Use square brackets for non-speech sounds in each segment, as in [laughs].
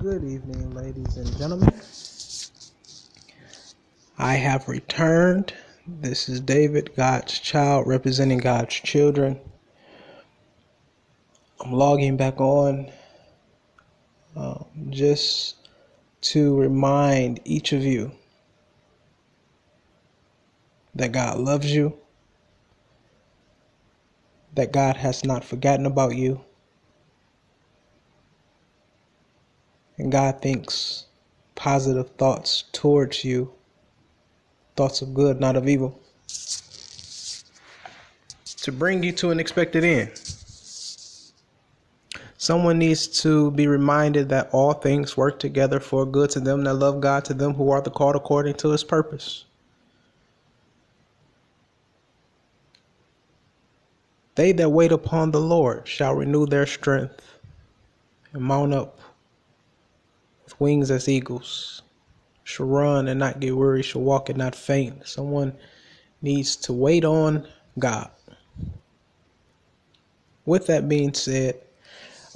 Good evening, ladies and gentlemen. I have returned. This is David, God's child, representing God's children. I'm logging back on um, just to remind each of you that God loves you, that God has not forgotten about you, and God thinks positive thoughts towards you, thoughts of good, not of evil, to bring you to an expected end. Someone needs to be reminded that all things work together for good to them that love God, to them who are the called according to his purpose. They that wait upon the Lord shall renew their strength and mount up with wings as eagles, shall run and not get weary, shall walk and not faint. Someone needs to wait on God. With that being said,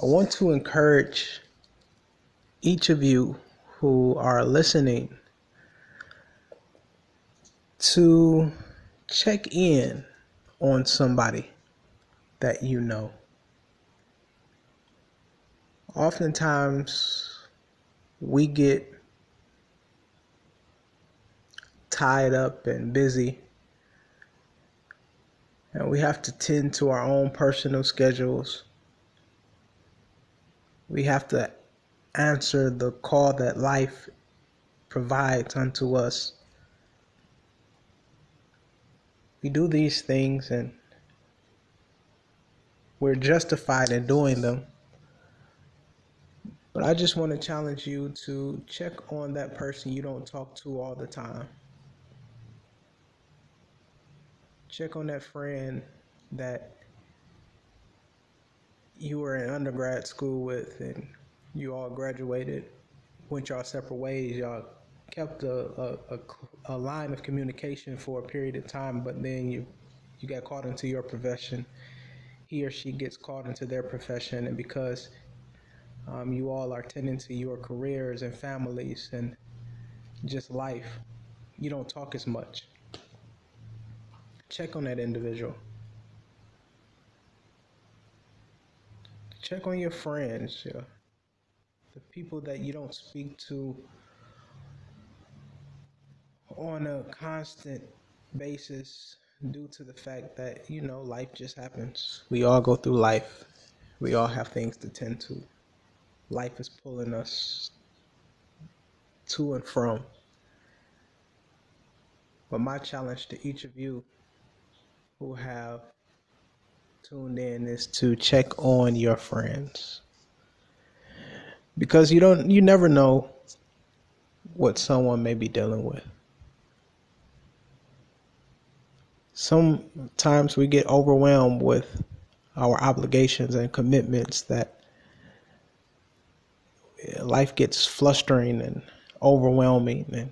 I want to encourage each of you who are listening to check in on somebody that you know. Oftentimes, we get tied up and busy, and we have to tend to our own personal schedules we have to answer the call that life provides unto us. We do these things and we're justified in doing them. But I just want to challenge you to check on that person you don't talk to all the time. Check on that friend that you were in undergrad school with and you all graduated, went y'all separate ways, y'all kept a, a, a, line of communication for a period of time, but then you, you got caught into your profession. He or she gets caught into their profession, and because um, you all are tending to your careers and families and just life, you don't talk as much. Check on that individual. check on your friends, yeah. the people that you don't speak to on a constant basis due to the fact that you know life just happens. We all go through life. We all have things to tend to. Life is pulling us to and from. But my challenge to each of you who have tuned in is to check on your friends because you don't you never know what someone may be dealing with sometimes we get overwhelmed with our obligations and commitments that life gets flustering and overwhelming and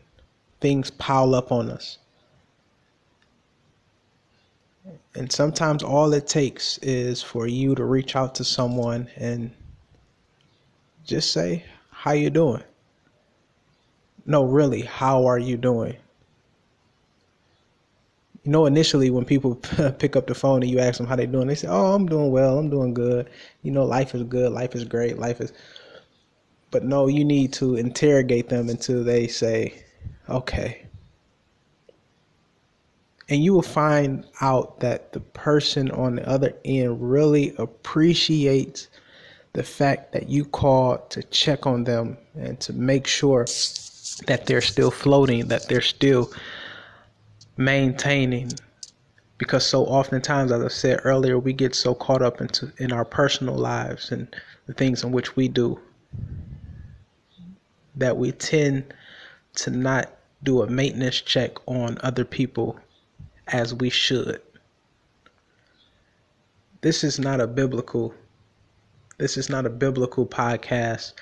things pile up on us and sometimes all it takes is for you to reach out to someone and just say, "How you doing?" No, really, how are you doing? You know, initially when people [laughs] pick up the phone and you ask them how they doing, they say, "Oh, I'm doing well. I'm doing good. You know, life is good. Life is great. Life is." But no, you need to interrogate them until they say, "Okay, and you will find out that the person on the other end really appreciates the fact that you called to check on them and to make sure that they're still floating, that they're still maintaining. Because so oftentimes, as I said earlier, we get so caught up into in our personal lives and the things in which we do that we tend to not do a maintenance check on other people as we should. This is not a biblical this is not a biblical podcast,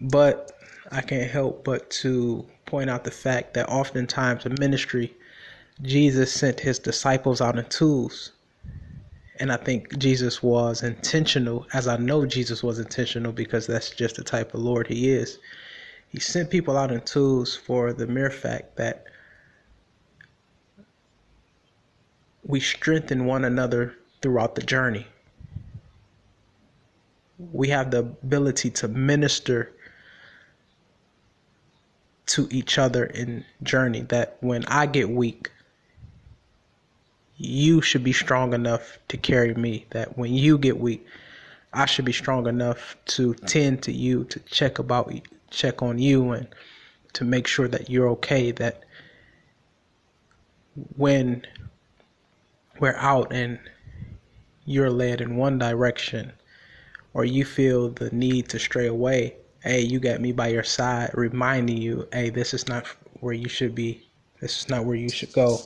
but I can't help but to point out the fact that oftentimes in ministry, Jesus sent his disciples out in twos. And I think Jesus was intentional, as I know Jesus was intentional because that's just the type of Lord he is. He sent people out in tools for the mere fact that we strengthen one another throughout the journey. We have the ability to minister to each other in journey that when I get weak, you should be strong enough to carry me. That when you get weak, I should be strong enough to tend to you, to check about check on you and to make sure that you're okay that when we're out and you're led in one direction or you feel the need to stray away, hey, you got me by your side, reminding you, hey, this is not where you should be. This is not where you should go.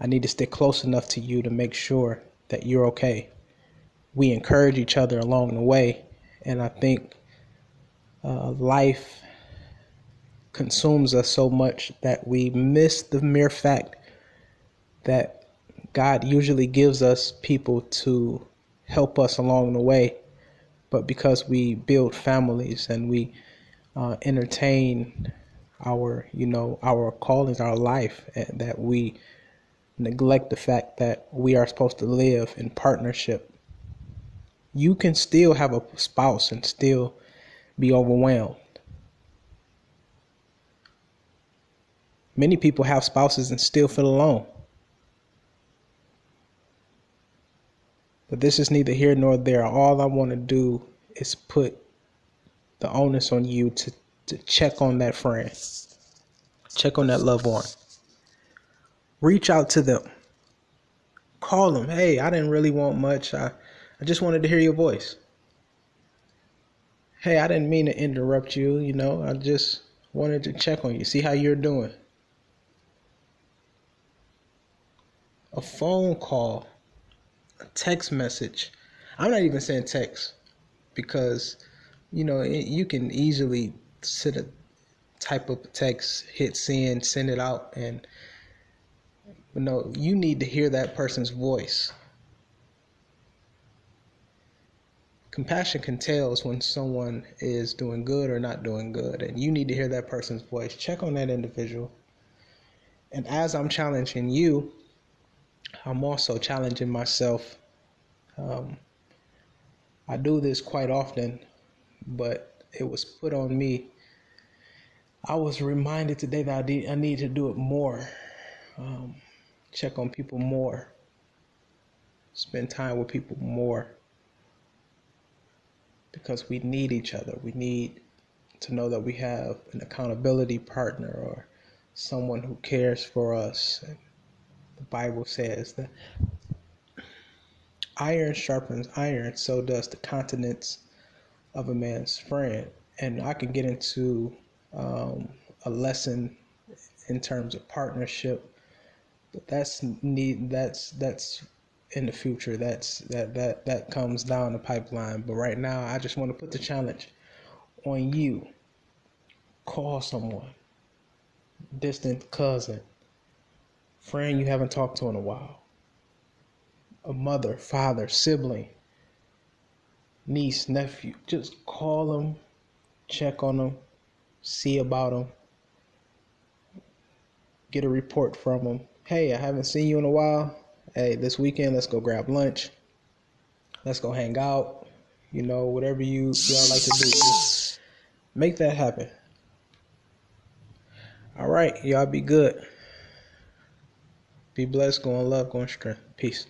I need to stick close enough to you to make sure that you're okay. We encourage each other along the way, and I think uh, life consumes us so much that we miss the mere fact that God usually gives us people to help us along the way but because we build families and we uh, entertain our you know our callings our life that we neglect the fact that we are supposed to live in partnership you can still have a spouse and still be overwhelmed many people have spouses and still feel alone But this is neither here nor there. All I want to do is put the onus on you to, to check on that friend, check on that loved one. Reach out to them. Call them. Hey, I didn't really want much. I, I just wanted to hear your voice. Hey, I didn't mean to interrupt you. You know, I just wanted to check on you, see how you're doing. A phone call a text message. I'm not even saying text because you know it, you can easily sit a type of text, hit send, send it out, and but no, you need to hear that person's voice. Compassion can tell us when someone is doing good or not doing good, and you need to hear that person's voice. Check on that individual. And as I'm challenging you, I'm also challenging myself. Um, I do this quite often, but it was put on me. I was reminded today that I need, I need to do it more, um, check on people more, spend time with people more, because we need each other. We need to know that we have an accountability partner or someone who cares for us. And, the Bible says that iron sharpens iron, so does the countenance of a man's friend. And I can get into um, a lesson in terms of partnership, but that's need that's that's in the future. That's that that that comes down the pipeline. But right now, I just want to put the challenge on you. Call someone, distant cousin, friend you haven't talked to in a while, a mother, father, sibling, niece, nephew. Just call them, check on them, see about them, get a report from them. Hey, I haven't seen you in a while. Hey, this weekend, let's go grab lunch. Let's go hang out. You know, whatever you y'all like to do, just make that happen. All right, y'all be good. Be blessed, go in love, go in strength. Peace.